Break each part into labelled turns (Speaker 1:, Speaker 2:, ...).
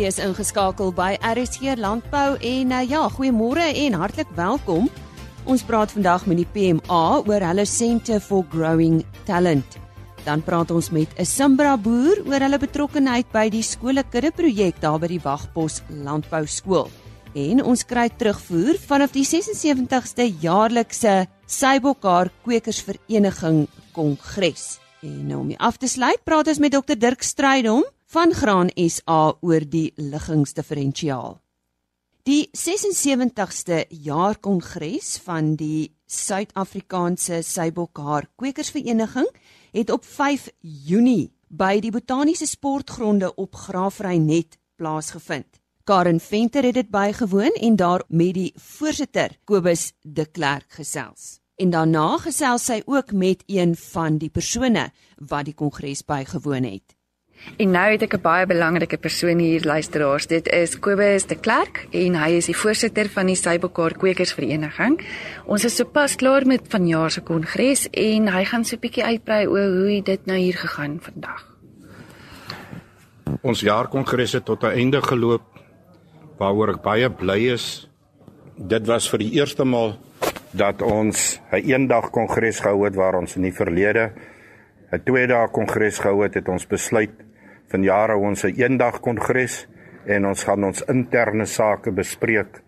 Speaker 1: U is ingeskakel by RSG Landbou en uh, ja, goeiemôre en hartlik welkom. Ons praat vandag met die PMA oor hulle Centre for Growing Talent. Dan praat ons met 'n Simbra boer oor hulle betrokkeheid by die skoolekudde projek daar by die Wagpos Landbou Skool. En ons kry terugvoer vanaf die 76ste jaarlikse Sybokar Kwekersvereniging Kongres. En nou om die af te sluit, praat ons met Dr Dirk Strydom van Graan SA oor die liggingsdiferensiaal. Die 76ste jaarkongres van die Suid-Afrikaanse Seibokhaar Kwekersvereniging het op 5 Junie by die Botaniese Sportgronde op Graafrenet plaasgevind. Karen Venter het dit bygewoon en daar met die voorsitter Kobus de Klerk gesels. En daarna gesels sy ook met een van die persone wat die kongres bygewoon het.
Speaker 2: En nou het ek 'n baie belangrike persoon hier luisteraars. Dit is Kobus de Klerk en hy is die voorsitter van die Sybokar Kwekersvereniging. Ons is sopas klaar met vanjaar se kongres en hy gaan so 'n bietjie uitbrei oor hoe dit nou hier gegaan vandag.
Speaker 3: Ons jaarkongres het tot 'n einde geloop waaroor ek baie bly is. Dit was vir die eerste maal dat ons 'n eendag kongres gehou het waar ons in die verlede 'n twee dae kongres gehou het, het ons besluit vanjaar hou ons 'n eendag kongres en ons gaan ons interne sake bespreek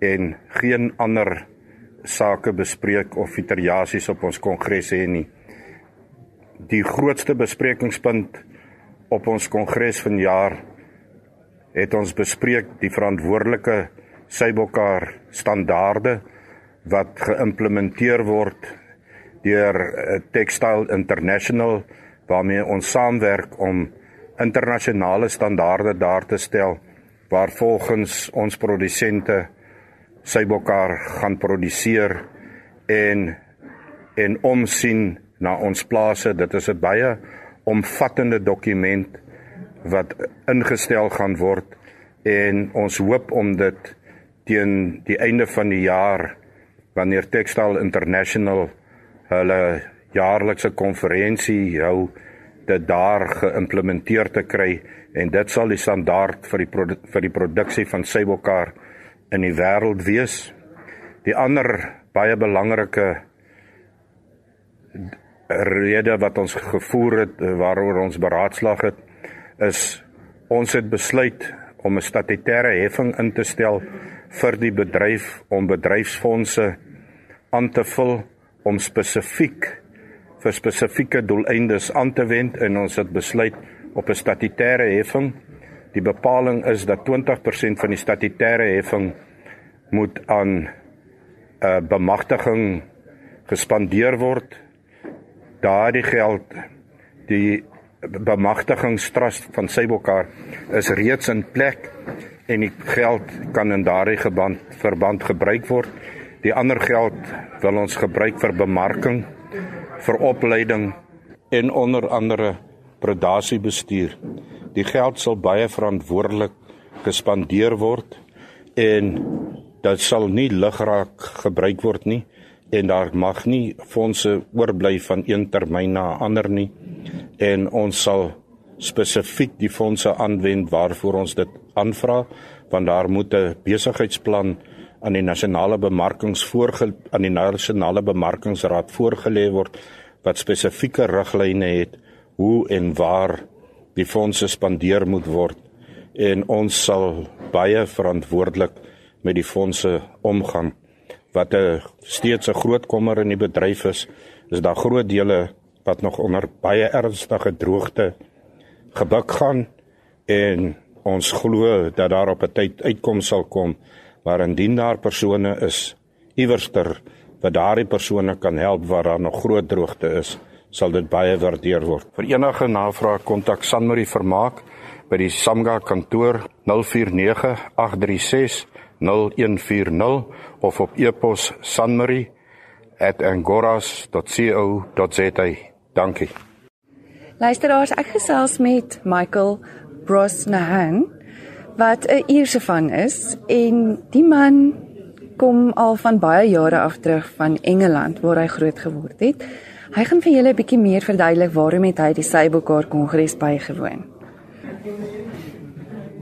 Speaker 3: en geen ander sake bespreek of vitariasies op ons kongres hê nie. Die grootste besprekingspunt op ons kongres vanjaar het ons bespreek die verantwoordelike Sybokar standaarde wat geïmplementeer word deur eh, Textile International waarmee ons saamwerk om internasionale standaarde daar te stel waar volgens ons produsente Sybokar gaan produseer en en omsien na ons plase. Dit is 'n baie omvattende dokument wat ingestel gaan word en ons hoop om dit teen die einde van die jaar wanneer Textile International hulle jaarlikse konferensie hou dit daar geïmplementeer te kry en dit sal die standaard vir die vir die produksie van Sybokar in die wêreld wees. Die ander baie belangrike rede wat ons gevoer het waaroor ons beraadslag het is ons het besluit om 'n statutêre heffing in te stel vir die bedryf om bedryfsfondse aan te vul om spesifiek vir spesifieke doeleindes aan te wend en ons het besluit op 'n statutêre heffing. Die bepaling is dat 20% van die statutêre heffing moet aan 'n uh, bemagtiging gespandeer word. Daardie geld die bemagtigingstrust van Sybokar is reeds in plek en die geld kan in daardie geband verband gebruik word. Die ander geld wil ons gebruik vir bemarking vir opleiding en onder andere predasiebestuur. Die geld sal baie verantwoordelik gespandeer word en dit sal nie ligraak gebruik word nie en daar mag nie fondse oorbly van een termyn na 'n ander nie en ons sal spesifiek die fondse aanwend waarvoor ons dit aanvra want daar moet 'n besigheidsplan aan die nasionale bemarkings voorge aan die nasionale bemarkingsraad voorgelê word wat spesifieke riglyne het hoe en waar die fondse spandeer moet word. En ons sal baie verantwoordelik met die fondse omgaan. Wat 'n steeds 'n groot kommer in die bedryf is is daar groot dele wat nog onder baie ernstige droogte gebuk gaan. En ons glo dat daar op 'n tyd uitkom sal kom maar indien daar persone is iewerster wat daardie persone kan help waar daar nog groot droogte is, sal dit baie waardeer word. Vir enige navraag kontak Sanmarie Vermaak by die Samga kantoor 0498360140 of op e-pos sanmarie@angoras.co.za. Dankie.
Speaker 2: Luisteraars, ek gesels met Michael Brosnahan wat 'n Ierse van is en die man kom al van baie jare af terug van Engeland waar hy groot geword het. Hy gaan vir julle 'n bietjie meer verduidelik waarom het hy die Sybokar Kongres bygewoon.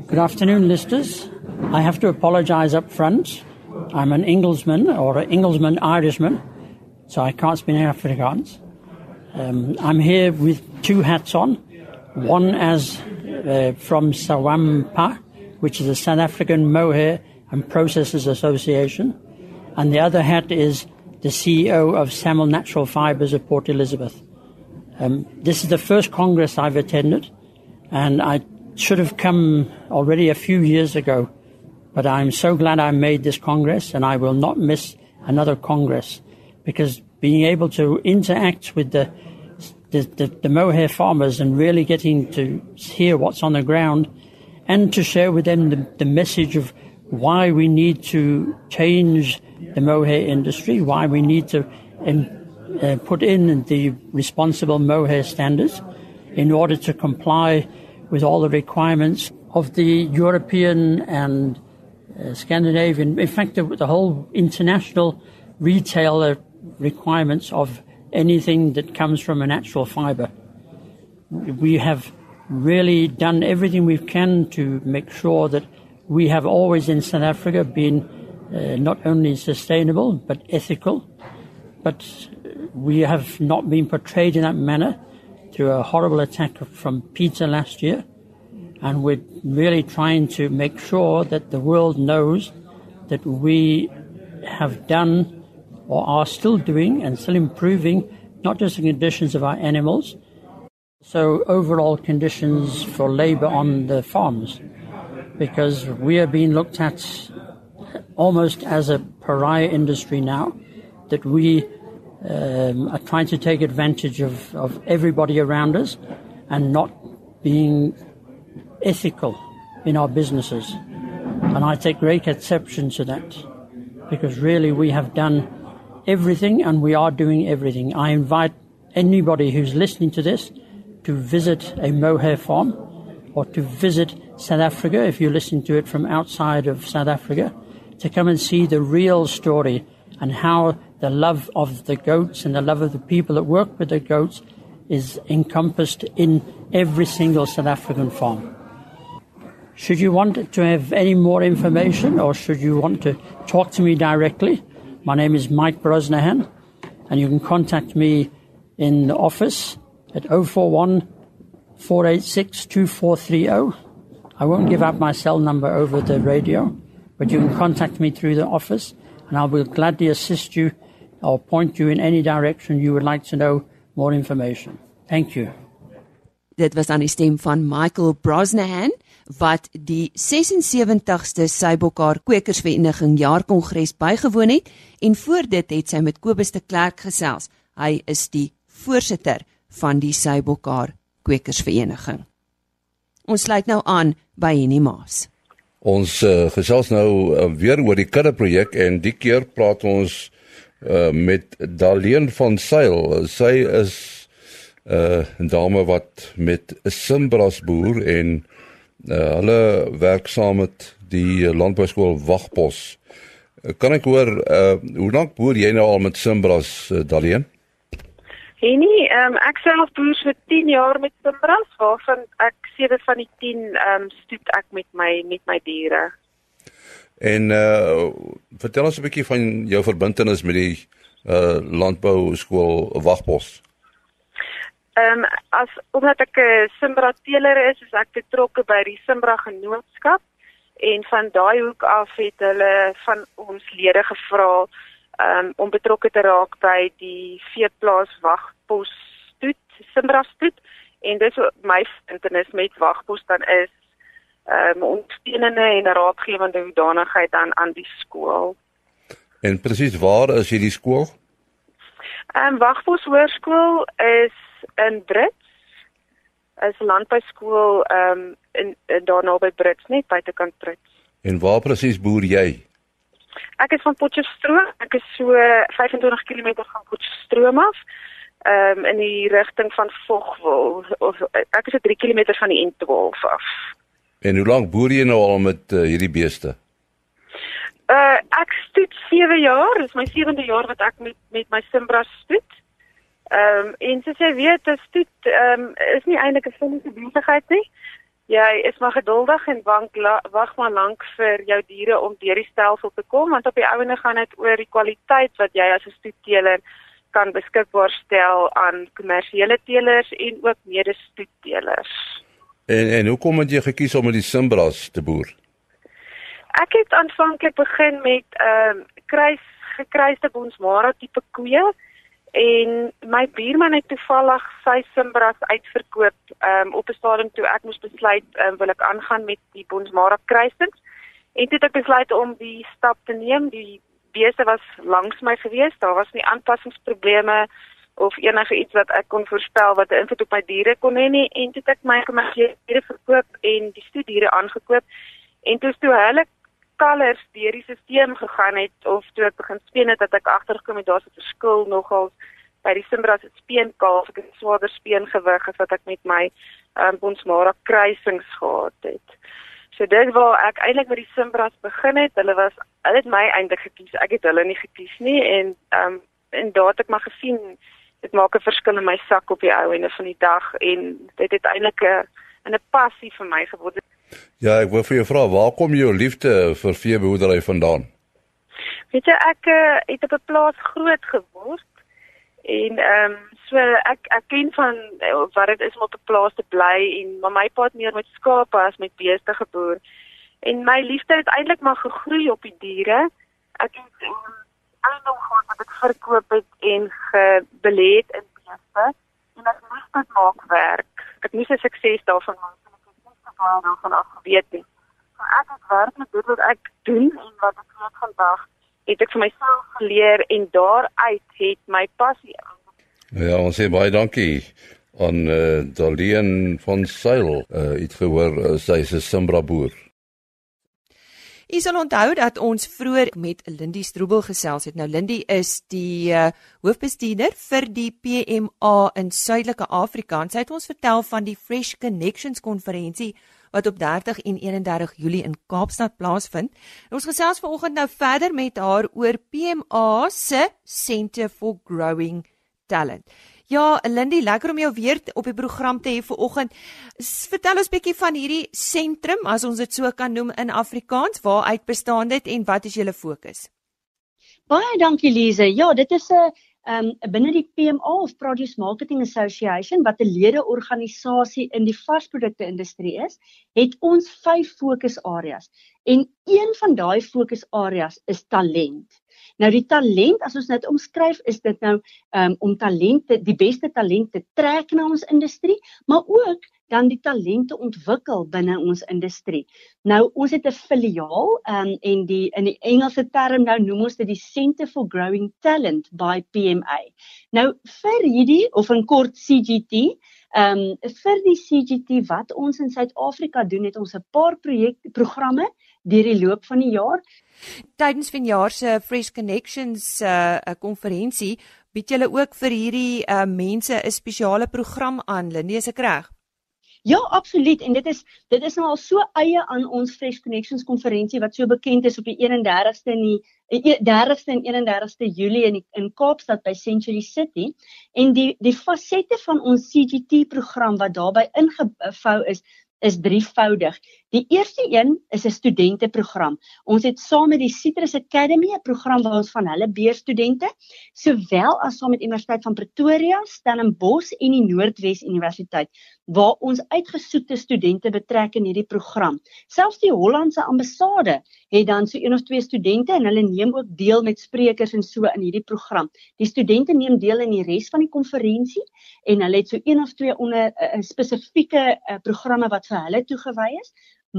Speaker 4: Good afternoon, listeners. I have to apologize up front. I'm an Englishman or an Englishman Irishman, so I can't speak Afrikaans. Um, I'm here with two hats on. One as uh, from Sawampa, which is the South African Mohair and Processors Association, and the other hat is the CEO of Samuel Natural Fibers of Port Elizabeth. Um, this is the first Congress I've attended, and I should have come already a few years ago, but I'm so glad I made this Congress, and I will not miss another Congress because being able to interact with the the, the, the mohair farmers and really getting to hear what's on the ground and to share with them the, the message of why we need to change the mohair industry, why we need to um, uh, put in the responsible mohair standards in order to comply with all the requirements of the European and uh, Scandinavian, in fact, the, the whole international retailer requirements of anything that comes from a natural fiber. We have really done everything we can to make sure that we have always in South Africa been uh, not only sustainable but ethical, but we have not been portrayed in that manner through a horrible attack from PETA last year. And we're really trying to make sure that the world knows that we have done or are still doing and still improving not just the conditions of our animals, so overall conditions for labor on the farms, because we are being looked at almost as a pariah industry now, that we um, are trying to take advantage of, of everybody around us and not being ethical in our businesses. And I take great exception to that because really we have done everything and we are doing everything. I invite anybody who's listening to this to visit a mohair farm or to visit South Africa if you're listening to it from outside of South Africa to come and see the real story and how the love of the goats and the love of the people that work with the goats is encompassed in every single South African farm. Should you want to have any more information or should you want to talk to me directly, my name is Mike Brosnahan, and you can contact me in the office at 041 486 2430. I won't give out my cell number over the radio, but you can contact me through the office, and I will gladly assist you or point you in any direction you would like to know more information. Thank you.
Speaker 1: Dit was aan die stem van Michael Brosnahan wat die 76ste Sybokar Kwekersvereniging jaarkongres bygewoon het en voor dit het sy met Kobus de Klerk gesels. Hy is die voorsitter van die Sybokar Kwekersvereniging. Ons sluit nou aan by Henny Maas.
Speaker 5: Ons uh, gesels nou uh, weer oor die kudde projek en die keer praat ons uh, met Daleen van Sail. Sy is 'n uh, dame wat met 'n Simbras boer en uh, hulle werk saam met die landbouskool Wagpos. Kan ek hoor uh, hoe lank boer jy nou al met Simbras uh, Daleen?
Speaker 6: Henny, um, ek self boer vir 10 jaar met Simbras, waarvan ek sewe van die 10 um, ehm, stoet ek met my met my diere.
Speaker 5: En uh vertel ons 'n bietjie van jou verbintenis met die uh landbouskool Wagpos.
Speaker 6: Ehm um, as omdat ek 'n Simbra teeler is, is ek betrokke by die Simbra genootskap en van daai hoek af het hulle van ons lede gevra um, om betrokke te raak by die veeplaas wagpos stoet, Simbra stoet en dis my internis met wagpos dan is ehm um, ondersteunende en raadgewende hoedanigheid aan aan die skool.
Speaker 5: En presies waar is hierdie skool?
Speaker 6: Ehm um, Wagpos Hoërskool is in Brits is landbouskool um, in, in daar naby Brits net buitekant Brits.
Speaker 5: En waar presies boer jy?
Speaker 6: Ek is van Potchefstroom. Ek is so 25 km van Potchefstroom af. Ehm um, in die rigting van Vogwel. Ek is so 3 km van die N12 af.
Speaker 5: En hoe lank boer jy nou al met uh, hierdie beeste?
Speaker 6: Uh ek stoet 7 jaar. Dis my 7de jaar wat ek met met my Simbra stoet. Ehm um, en soos jy weet, 'n stoet ehm um, is nie eintlik 'n vinnige besigheid nie. Jy is maar geduldig en wag maar lank vir jou diere om deur die stelsel te kom want op die ouene gaan dit oor die kwaliteit wat jy as 'n stoetteler kan beskikbaar stel aan kommersiële teelers en ook medestoettelers.
Speaker 5: En en hoekom het jy gekies om met die Simbras te boer?
Speaker 6: Ek het aanvanklik begin met ehm uh, kruis gekruiste bonsmara tipe koeie en my buurman het toevallig sy Simbras uitverkoop um, op 'n stadium toe ek moes besluit um, wil ek aangaan met die bonsmara kruisings en toe het ek besluit om die stap te neem. Die beeste was langs my gewees. Daar was nie aanpassingsprobleme of enige iets wat ek kon voorspel wat 'n invloed op my diere kon hê nie. En toe het ek my kommersiële diere verkoop en die stoediere aangekoop. En toe toe hulle kalvers deur die stelsel gegaan het of toe ek begin speen het dat ek agtergekom het daar's 'n verskil nogal by die Simbras se speenkalf ek het swaarder speengewig as wat ek met my um, Bonsmara kruisings gehad het. So dit waar ek eintlik met die Simbras begin het, hulle was hulle het my eintlik gekies. Ek het hulle nie gekies nie en ehm um, en daar het ek maar gesien dit maak 'n verskil in my sak op die ou ende van die dag en dit het eintlik 'n 'n passie vir my geword.
Speaker 5: Ja, ek wil vir jou vra, waar kom jou liefde vir veeboerdery vandaan?
Speaker 6: Weet jy, ek uh, het op 'n plaas groot geword en ehm um, so ek ek ken van uh, wat dit is om op 'n plaas te bly en maar my pa het meer met skape as met beeste geboer. En my liefde het eintlik maar gegroei op die diere. Ek het um, eiendom gehad wat ek verkoop het en gebelê het in beeste en ek moes dit maak werk. Ek moes 'n sukses daarvan maak baie daarvan af geweet nie. So ek het werklik dit wat ek doen en wat ek weet vandag het ek vir myself geleer en daaruit het my passie.
Speaker 5: Ja, ons sê baie dankie aan eh uh, Dalien van Sail. Eh uh, het gehoor uh, sy is 'n Simbra
Speaker 1: Ek sal onthou dat ons vroeër met Lindy Stroebel gesels het. Nou Lindy is die uh, hoofbestuurder vir die PMA in Suidelike Afrika. Sy het ons vertel van die Fresh Connections konferensie wat op 30 en 31 Julie in Kaapstad plaasvind. Ons gesels vanoggend nou verder met haar oor PMA se Centre for Growing Talent. Ja, Lindy, lekker om jou weer op die program te hê vanoggend. Vertel ons bietjie van hierdie sentrum, as ons dit so kan noem in Afrikaans, waaruit bestaan dit en wat is julle fokus?
Speaker 7: Baie dankie Lize. Ja, dit is 'n um binne die PMA of Produce Marketing Association wat 'n lede-organisasie in die varsprodukte industrie is, het ons vyf fokusareas. En een van daai fokusareas is talent. Nou die talent as ons dit omskryf is dit nou um, om talente die beste talente trek na ons industrie, maar ook dan die talente ontwikkel binne ons industrie. Nou ons het 'n filiaal um, en die in die Engelse term nou noem ons dit die Centre for Growing Talent by PMA. Nou vir hierdie of in kort CGT, ehm um, vir die CGT wat ons in Suid-Afrika doen, het ons 'n paar projek programme deur die loop van die jaar.
Speaker 1: Tydens vanjaar se Fresh Connections 'n uh, konferensie bied julle ook vir hierdie uh, mense 'n spesiale program aan. Lindie, is ek reg?
Speaker 7: Ja, absoluut en dit is dit is nou al so eie aan ons Fresh Connections konferensie wat so bekend is op die 31ste in die 30ste en 31ste Julie in die, in Kaapstad by Century City en die die fasette van ons CGT program wat daarbey ingevou is is drievoudig. Die eerste een is 'n studenteprogram. Ons het saam met die Citrus Academy 'n program waar ons van hulle beurstudente, sowel as saam met Universiteit van Pretoria, Stellenbosch en die Noordwes Universiteit, waar ons uitgesoekte studente betrek in hierdie program. Selfs die Hollandse ambassade het dan so een of twee studente en hulle neem ook deel met sprekers en so in hierdie program. Die studente neem deel in die res van die konferensie en hulle het so een of twee onder 'n uh, eh, spesifieke uh, programme wat vir hulle toegewy is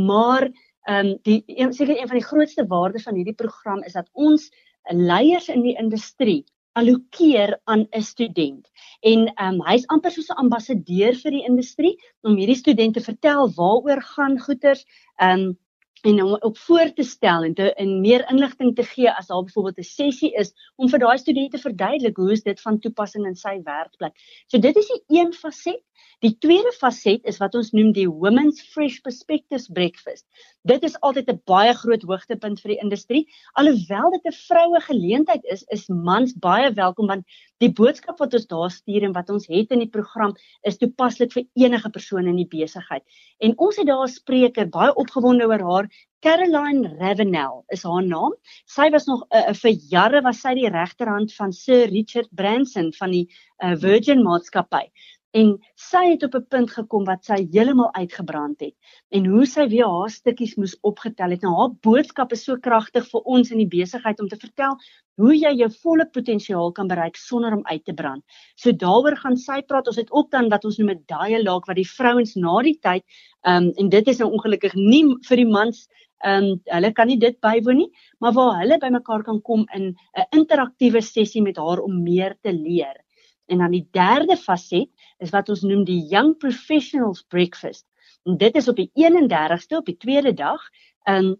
Speaker 7: maar ehm um, die een seker een van die grootste waardes van hierdie program is dat ons leiers in die industrie allokeer aan 'n student. En ehm um, hy's amper soos 'n ambassadeur vir die industrie om hierdie studente vertel waaroor gaan goeters ehm um, en om op voor te stel en te in meer inligting te gee as daar byvoorbeeld 'n sessie is om vir daai studente verduidelik hoe is dit van toepassing in sy werkplek. So dit is die een faset. Die tweede faset is wat ons noem die Women's Fresh Perspectives Breakfast. Dit is altyd 'n baie groot hoogtepunt vir die industrie. Alhoewel dit 'n vroue geleentheid is, is mans baie welkom want die boodskap wat ons daar stuur en wat ons het in die program is toepaslik vir enige persoon in die besigheid. En ons het daar 'n spreker baie opgewonde oor haar Caroline Ravenel is haar naam. Sy was nog uh, vir jare was sy die regterhand van Sir Richard Branson van die uh, Virgin Maatskappy. En sy het op 'n punt gekom wat sy heeltemal uitgebrand het en hoe sy weer haar stukkies moes opgetel het. Nou haar boodskap is so kragtig vir ons in die besigheid om te vertel hoe jy jou volle potensiaal kan bereik sonder om uit te brand. So daaroor gaan sy praat. Ons het ook dan wat ons noem 'n dialoog wat die vrouens na die tyd ehm um, en dit is nou ongelukkig nie vir die mans Ehm um, hulle kan nie dit bywoon nie, maar waar hulle bymekaar kan kom in 'n interaktiewe sessie met haar om meer te leer. En dan die derde faset is wat ons noem die Young Professionals Breakfast. En dit is op die 31ste op die tweede dag, ehm um,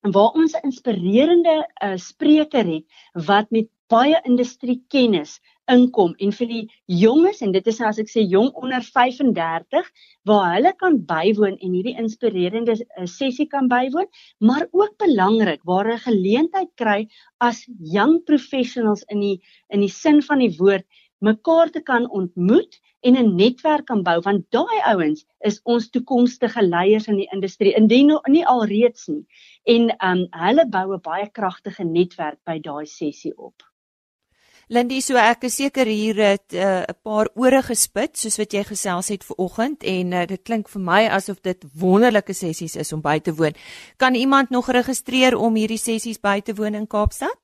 Speaker 7: waar ons 'n inspirerende uh, spreker het wat met baie industrie kennis inkom en vir die jonges en dit is nou as ek sê jong onder 35 waar hulle kan bywoon en hierdie inspirerende eh, sessie kan bywoon, maar ook belangrik waar hulle geleentheid kry as young professionals in die in die sin van die woord mekaar te kan ontmoet en 'n netwerk kan bou want daai ouens is ons toekomstige leiers in die industrie indien nie alreeds nie en um hulle bou 'n baie kragtige netwerk by daai sessie op.
Speaker 1: Lindy, so ek is seker hier het eh, 'n uh, paar ore gespit soos wat jy gesels het vanoggend en uh, dit klink vir my asof dit wonderlike sessies is om by te woon. Kan iemand nog registreer om hierdie sessies by te woon in Kaapstad?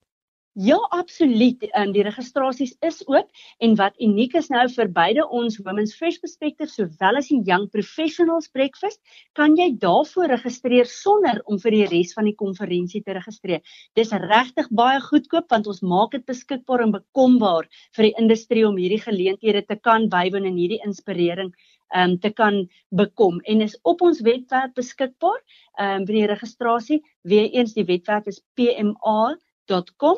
Speaker 7: Ja, absoluut. En die registrasies is oop en wat uniek is nou vir beide ons Women's Fresh Perspective sowel as die Young Professionals Breakfast, kan jy daarvoor registreer sonder om vir die res van die konferensie te registreer. Dis regtig baie goedkoop want ons maak dit beskikbaar en bekombaar vir die industrie om hierdie geleenthede te kan bywoon en hierdie inspirering um, te kan bekom en is op ons webwerf beskikbaar. Ehm um, vir die registrasie, weer eens die webwerf is pma.com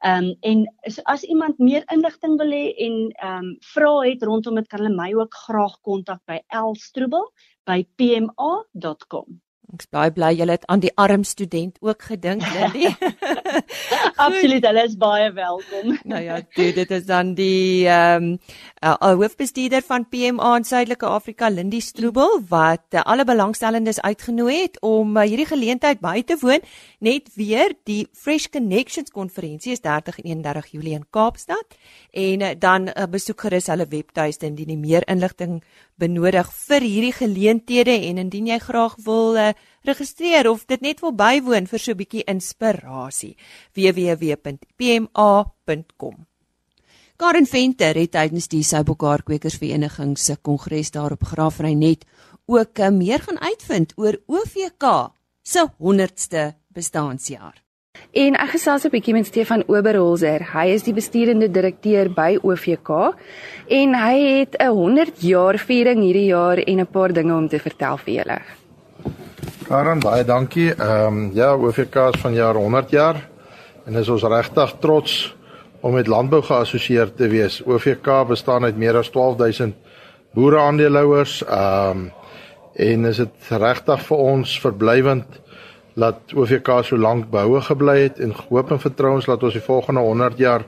Speaker 7: Ehm um, en as iemand meer inligting wil hê en ehm um, vra het rondom dit kan hulle my ook graag kontak by elstroebel@pma.com.
Speaker 1: Ek's baie bly julle het aan die arm student ook gedink, Lily.
Speaker 7: Absoluut, hulle is baie welkom.
Speaker 1: nou ja, dit, dit is dan die ehm um, uh, hoofbestuurder van PMA in Suidelike Afrika, Lindy Stroebel, wat uh, alle belangstellendes uitgenooi het om uh, hierdie geleentheid by te woon. Net weer, die Fresh Connections konferensie is 30 en 31 Julie in Kaapstad en uh, dan uh, besoek gerus hulle webtuiste indien jy meer inligting benodig vir hierdie geleenthede en indien jy graag wil uh, registreer of dit net wil bywoon vir so 'n bietjie inspirasie www.pma.com Karen Venter het tydens die Soubokaar Kwekersvereniging se kongres daar op Graafrenet ook uh, meer gaan uitvind oor OVK se 100ste bestaanjaar
Speaker 2: En ek gesels 'n bietjie met Stefan Oberholzer. Hy is die besturende direkteur by OVK en hy het 'n 100 jaar viering hierdie jaar en 'n paar dinge om te vertel vir julle.
Speaker 8: Karen, baie dankie. Ehm um, ja, OVK is van jaar 100 jaar en is ons regtig trots om met landbou geassosieer te wees. OVK bestaan uit meer as 12000 boereaandeelhouers. Ehm um, en is dit regtig vir ons verblywend dat OVK so lank behoue gebly het en hoop en vertrou ons dat ons die volgende 100 jaar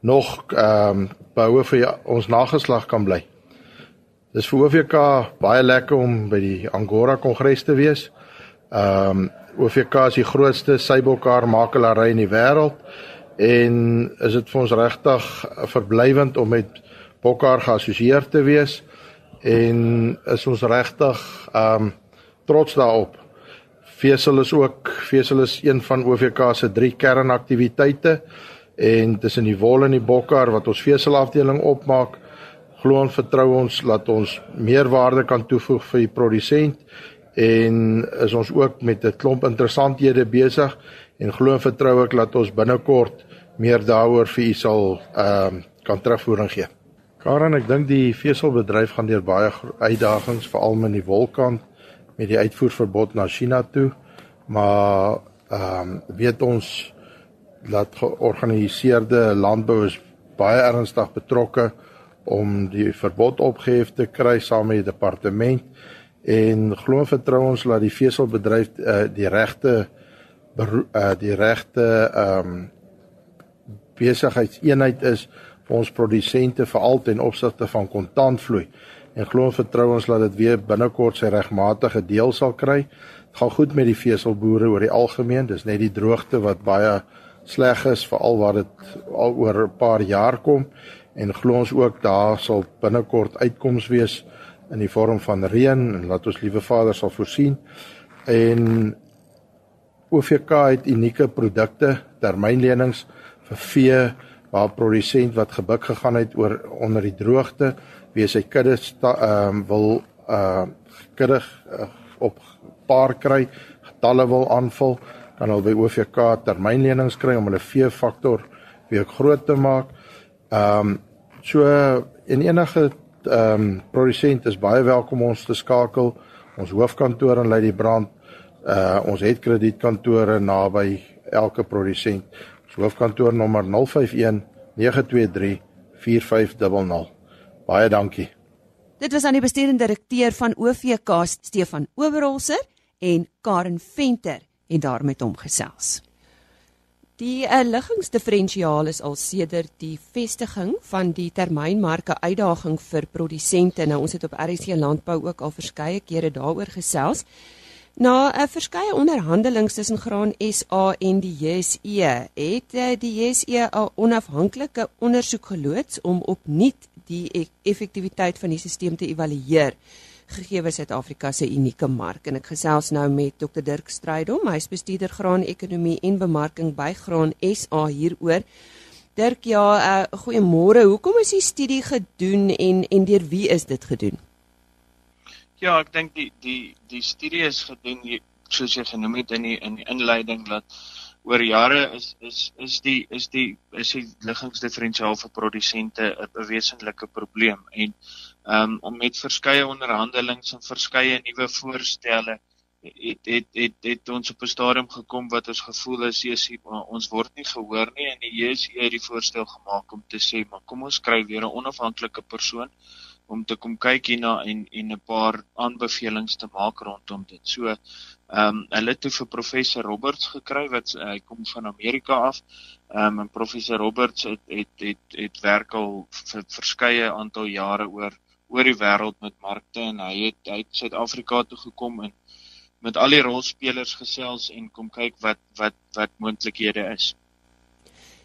Speaker 8: nog ehm um, behoue vir ons nageslag kan bly. Dis vir OVK baie lekker om by die Angora Kongres te wees. Ehm um, OVK is die grootste seibokar makelaary in die wêreld en is dit vir ons regtig verblywend om met bokkar geassosieer te wees en is ons regtig ehm um, trots daarop. Vesel is ook vesel is een van OVK se drie kernaktiwiteite en tussen die wol en die bokkar wat ons veselafdeling opmaak glo en vertrou ons dat ons meerwaarde kan toevoeg vir die produsent en is ons ook met 'n klomp interessanthede besig en glo en vertrou ek dat ons binnekort meer daaroor vir u sal ehm uh, kan terugvoering gee. Karen, ek dink die veselbedryf gaan deur baie uitdagings veral in die wolkant met die uitvoerverbod na China toe. maar ehm um, weet ons dat georganiseerde landbou is baie ernstig betrokke om die verbod opgehef te kry saam met die departement en glo vertrou ons dat die veselbedryf uh, die regte uh, die regte ehm um, besigheidseenheid is vir ons produsente veral ten opsigte van kontantvloei en glo vertrou ons dat dit weer binnekort sy regmatige deel sal kry. Dit gaan goed met die veselboere oor die algemeen. Dis net die droogte wat baie sleg is veral waar dit al oor 'n paar jaar kom en glo ons ook daar sal binnekort uitkoms wees in die vorm van reën en laat ons liewe Vader sal voorsien. En OVK het unieke produkte, termynlenings vir vee waar produsent wat gebuk gegaan het oor onder die droogte, wie sy kudde ehm um, wil uh kudde uh, op paar kry, getalle wil aanvul, kan hulle by OVK termynlenings kry om hulle vee faktor weer groot te maak. Ehm um, so en enige ehm um, produsent is baie welkom ons te skakel. Ons hoofkantoor in Ladybrand. Uh ons het kredietkantore naby elke produsent. Ons hoofkantoor nommer 051 923 4500. Baie dankie.
Speaker 1: Dit was aan die bestuurende direkteur van OVK Stefan Oberholzer en Karen Venter en daar met hom gesels. Die uh, liggingsdiferensiaal is al sedert die vestiging van die termynmarke uitdaging vir produsente. Nou ons het op RC Landbou ook al verskeie kere daaroor gesels. Na 'n uh, verskeie onderhandelinge tussen Graan SA en die JSE, het uh, die JSE 'n onafhanklike ondersoek geloods om opnuut die e-, effektiwiteit van die stelsel te evalueer gegee Suid-Afrika se unieke mark en ek gesels nou met Dr Dirk Strydom, hy is bestuurder graan ekonomie en bemarking by Graan SA hieroor. Dirk, ja, uh, goeiemôre. Hoekom is die studie gedoen en en deur wie is dit gedoen?
Speaker 9: Ja, ek dink die die die studie is gedoen soos jy genoem het in die in die inleiding dat oor jare is is is die is die is die liggingsdiferensiaal vir produsente 'n wesenlike probleem en um, om met verskeie onderhandelings en verskeie nuwe voorstelle het het het het ons op 'n stadium gekom wat ons gevoel is is ons word nie gehoor nie en die JSE het die voorstel gemaak om te sê maar kom ons kry weer 'n onafhanklike persoon om te kom kyk hierna en en 'n paar aanbevelings te maak rondom dit. So ehm um, hulle het toe vir professor Roberts gekry wat hy kom van Amerika af. Ehm um, en professor Roberts het het het het werk al vir verskeie aantal jare oor oor die wêreld met markte en hy het uit Suid-Afrika toe gekom en met al die rolspelers gesels en kom kyk wat wat wat moontlikhede is.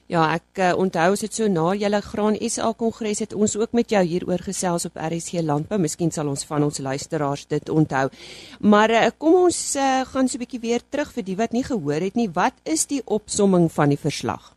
Speaker 1: Ja, ek uh, onthou as dit so na julle Graan SA kongres het ons ook met jou hieroor gesels op RSC Landbou. Miskien sal ons van ons luisteraars dit onthou. Maar uh, kom ons uh, gaan so 'n bietjie weer terug vir die wat nie gehoor het nie. Wat is die opsomming van die verslag?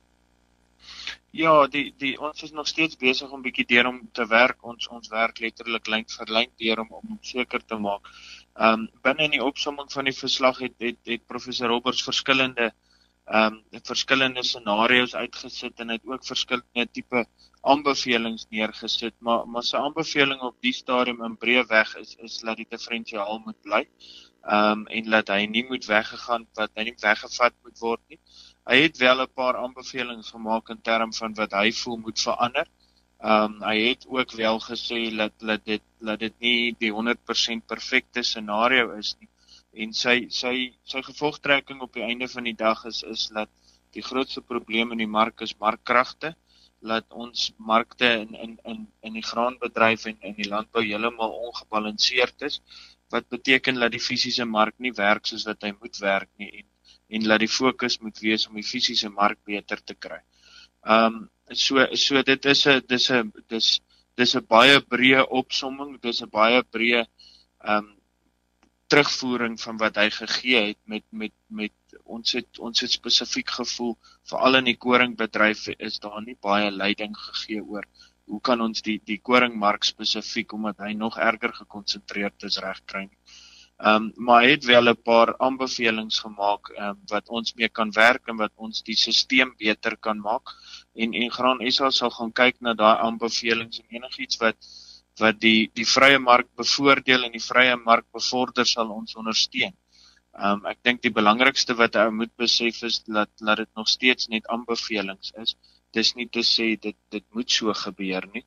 Speaker 9: Ja, die die ons is nog steeds besig om bietjie deur om te werk. Ons ons werk letterlik lyn vir lyn deur om om seker te maak. Ehm um, binne in die opsomming van die verslag het het, het professor Roberts verskillende ehm um, verskillende scenario's uitgesit en het ook verskillende tipe aanbevelings neergesit, maar maar sy aanbeveling op die stadium in breë weg is is dat die diferensiaal moet bly. Ehm um, en dat hy nie moet weggegaan wat hy nie weggevat moet word nie. Hy het wel 'n paar aanbevelings gemaak in terme van wat hy voel moet verander. Ehm um, hy het ook wel gesê dat dat dit dat dit nie die 100% perfekte scenario is nie. En sy sy sy gevolgtrekking op die einde van die dag is is dat die grootste probleem in die mark is markkragte. Laat ons markte in in in in die graanbedryf en in die landbou heeltemal ongebalanseerd is wat beteken dat die fisiese mark nie werk soos wat hy moet werk nie en en laat die fokus moet wees om die fisiese mark beter te kry. Ehm um, so so dit is 'n dis 'n dis dis 'n baie breë opsomming, dis 'n baie breë ehm um, terugvoering van wat hy gegee het met met met ons het ons het spesifiek gevoel veral in die koringbedryf is daar nie baie leiding gegee oor hoe kan ons die die koringmark spesifiek omdat hy nog erger gekonsentreerd is regkry nie. Ehm um, maar het wel 'n paar aanbevelings gemaak ehm um, wat ons mee kan werk en wat ons die stelsel beter kan maak. En en Graan SA sal gaan kyk na daai aanbevelings en enigiets wat wat die die vrye mark bevoordeel en die vrye mark bevorder sal ons ondersteun. Um ek dink die belangrikste wat ou moet besef is dat dat dit nog steeds net aanbevelings is. Dis nie te sê dit dit moet so gebeur nie.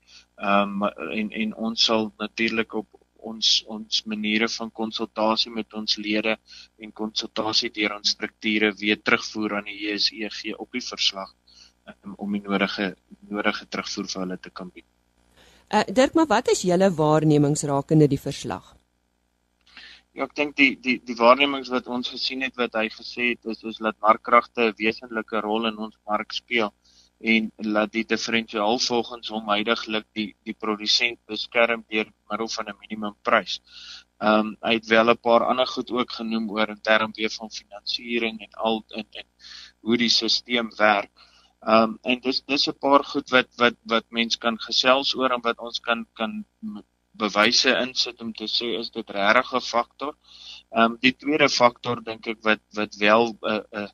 Speaker 9: Um en en ons sal natuurlik op ons ons maniere van konsultasie met ons lede en konsultasie deur ons strukture weer terugvoer aan die JSE op die verslag um, om die nodige nodige terugvoer vir hulle te kan bied.
Speaker 1: Uh, Dirk, maar wat is julle waarnemings rakende die verslag?
Speaker 9: Ja, ek dink die die die waarnemings wat ons gesien het wat hy gesê het is is dat markkragte 'n wesenlike rol in ons mark speel en laat die diferensiaal volgens hom heidaglik die die produsent beskerm deur middel van 'n minimumprys. Ehm um, hy het wel 'n paar ander goed ook genoem oor in terme weer van finansiering en al in en hoe die stelsel werk. Ehm um, en dis dis 'n paar goed wat wat wat mens kan gesels oor en wat ons kan kan bewyse insit om te sê is dit regtig 'n faktor. Ehm um, die tweede faktor dink ek wat wat wel 'n uh, 'n uh,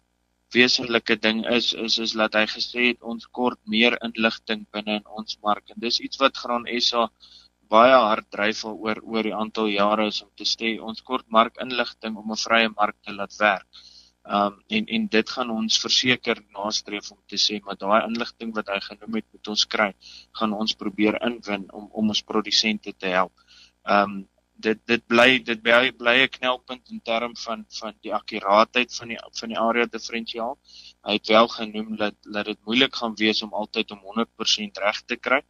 Speaker 9: wesenlike ding is is is dat hy gesê het ons kort meer inligting binne in ons mark en dis iets wat Graan SA baie hard dryf oor oor die aantal jare is om te sê ons kort markinligting om 'n vrye mark te laat werk. Um en en dit gaan ons verseker nastreef om te sê maar daai inligting wat hy genoem het moet ons kry, gaan ons probeer inwin om om ons produsente te help. Um dit dit bly dit bly bly 'n knelpunt in term van van die akkuraatheid van die van die area diferensiaal. Hy het wel genoem dat dat dit moeilik gaan wees om altyd om 100% reg te kry,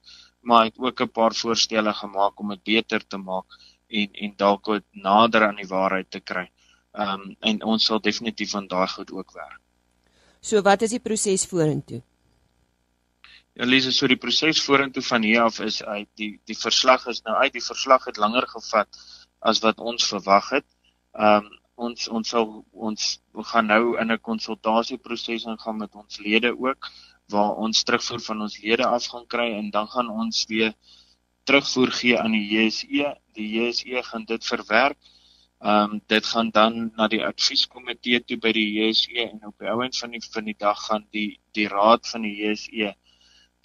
Speaker 9: maar hy het ook 'n paar voorstelle gemaak om dit beter te maak en en dalk wat nader aan die waarheid te kry. Ehm um, en ons sal definitief van daai goed ook werk.
Speaker 1: So wat is die proses vorentoe?
Speaker 9: Elise, so die proses vorentoe van hier af is uit die die verslag is nou uit die verslag het langer gevat as wat ons verwag het. Ehm um, ons ons sal ons gaan nou in 'n konsultasieproses ingaan met ons lede ook waar ons terugvoer van ons lede af gaan kry en dan gaan ons weer terugvoer gee aan die JSE. Die JSE gaan dit verwerk. Ehm um, dit gaan dan na die advieskomitee toe by die JSE en op die ouend van die van die dag gaan die die raad van die JSE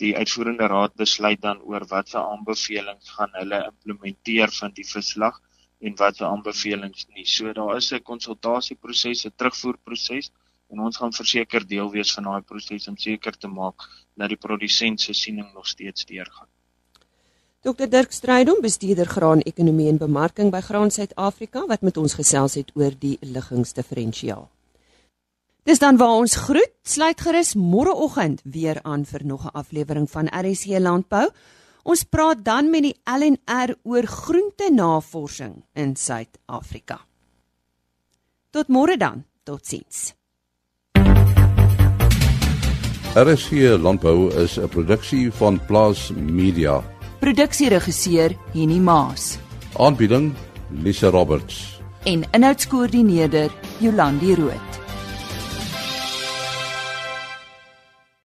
Speaker 9: die uitvoerende raad besluit dan oor watter aanbevelings gaan hulle implementeer van die verslag en watter aanbevelings nie. So daar is 'n konsultasieproses, 'n terugvoerproses en ons gaan verseker deel wees van daai proses om seker te maak dat die produsent se siening nog steeds deurgaan.
Speaker 1: Dr Dirk Strydom, bestuurder graan ekonomie en bemarking by Graan Suid-Afrika wat met ons gesels het oor die liggingsdiferensiaal. Dis dan waar ons groet. Sluit gerus môreoggend weer aan vir nog 'n aflewering van RSC Landbou. Ons praat dan met die LNR oor groente navorsing in Suid-Afrika. Tot môre dan. Totsiens.
Speaker 5: RSC Landbou is 'n produksie van Plaas Media.
Speaker 1: Produksieregisseur Henny Maas.
Speaker 5: Aanbieding Lisa Roberts.
Speaker 1: En inhoudskoördineerder Jolandi Root.